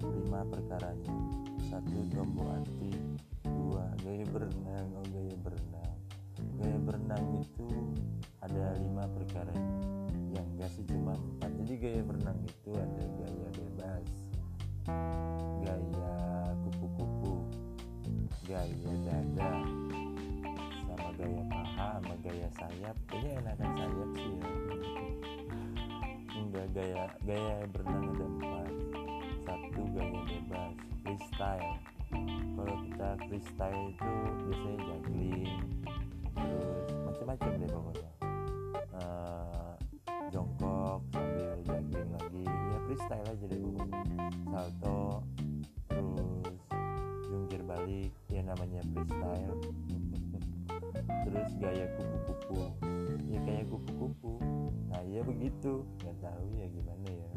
lima perkaranya. Satu tombol anti dua gaya berenang. Oh gaya berenang. Gaya berenang itu ada lima perkara yang enggak sih cuma empat. Jadi gaya berenang itu ada gaya bebas gaya kupu-kupu gaya dada sama gaya paha sama gaya sayap. Kayaknya enakan sayap enggak gaya gaya berenang ada empat. Satu gaya bebas freestyle. Kalau kita freestyle itu biasanya juggling terus macam-macam deh pokoknya. Uh, jongkok sambil juggling lagi. Ya freestyle aja deh pokoknya. Salto terus jungkir balik ya namanya freestyle. Terus gaya ya kupu-kupu begitu nggak tahu ya gimana ya.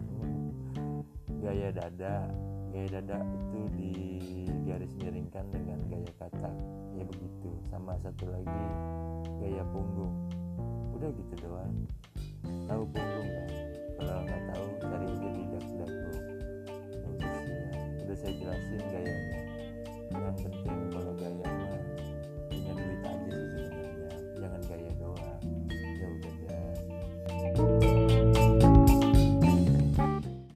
Gaya dada gaya dada itu digaris miringkan dengan gaya katak. Ya begitu sama satu lagi gaya punggung. Udah gitu doang. Tahu punggung kan kalau nggak tahu cari aja di dak udah ya saya jelasin gayanya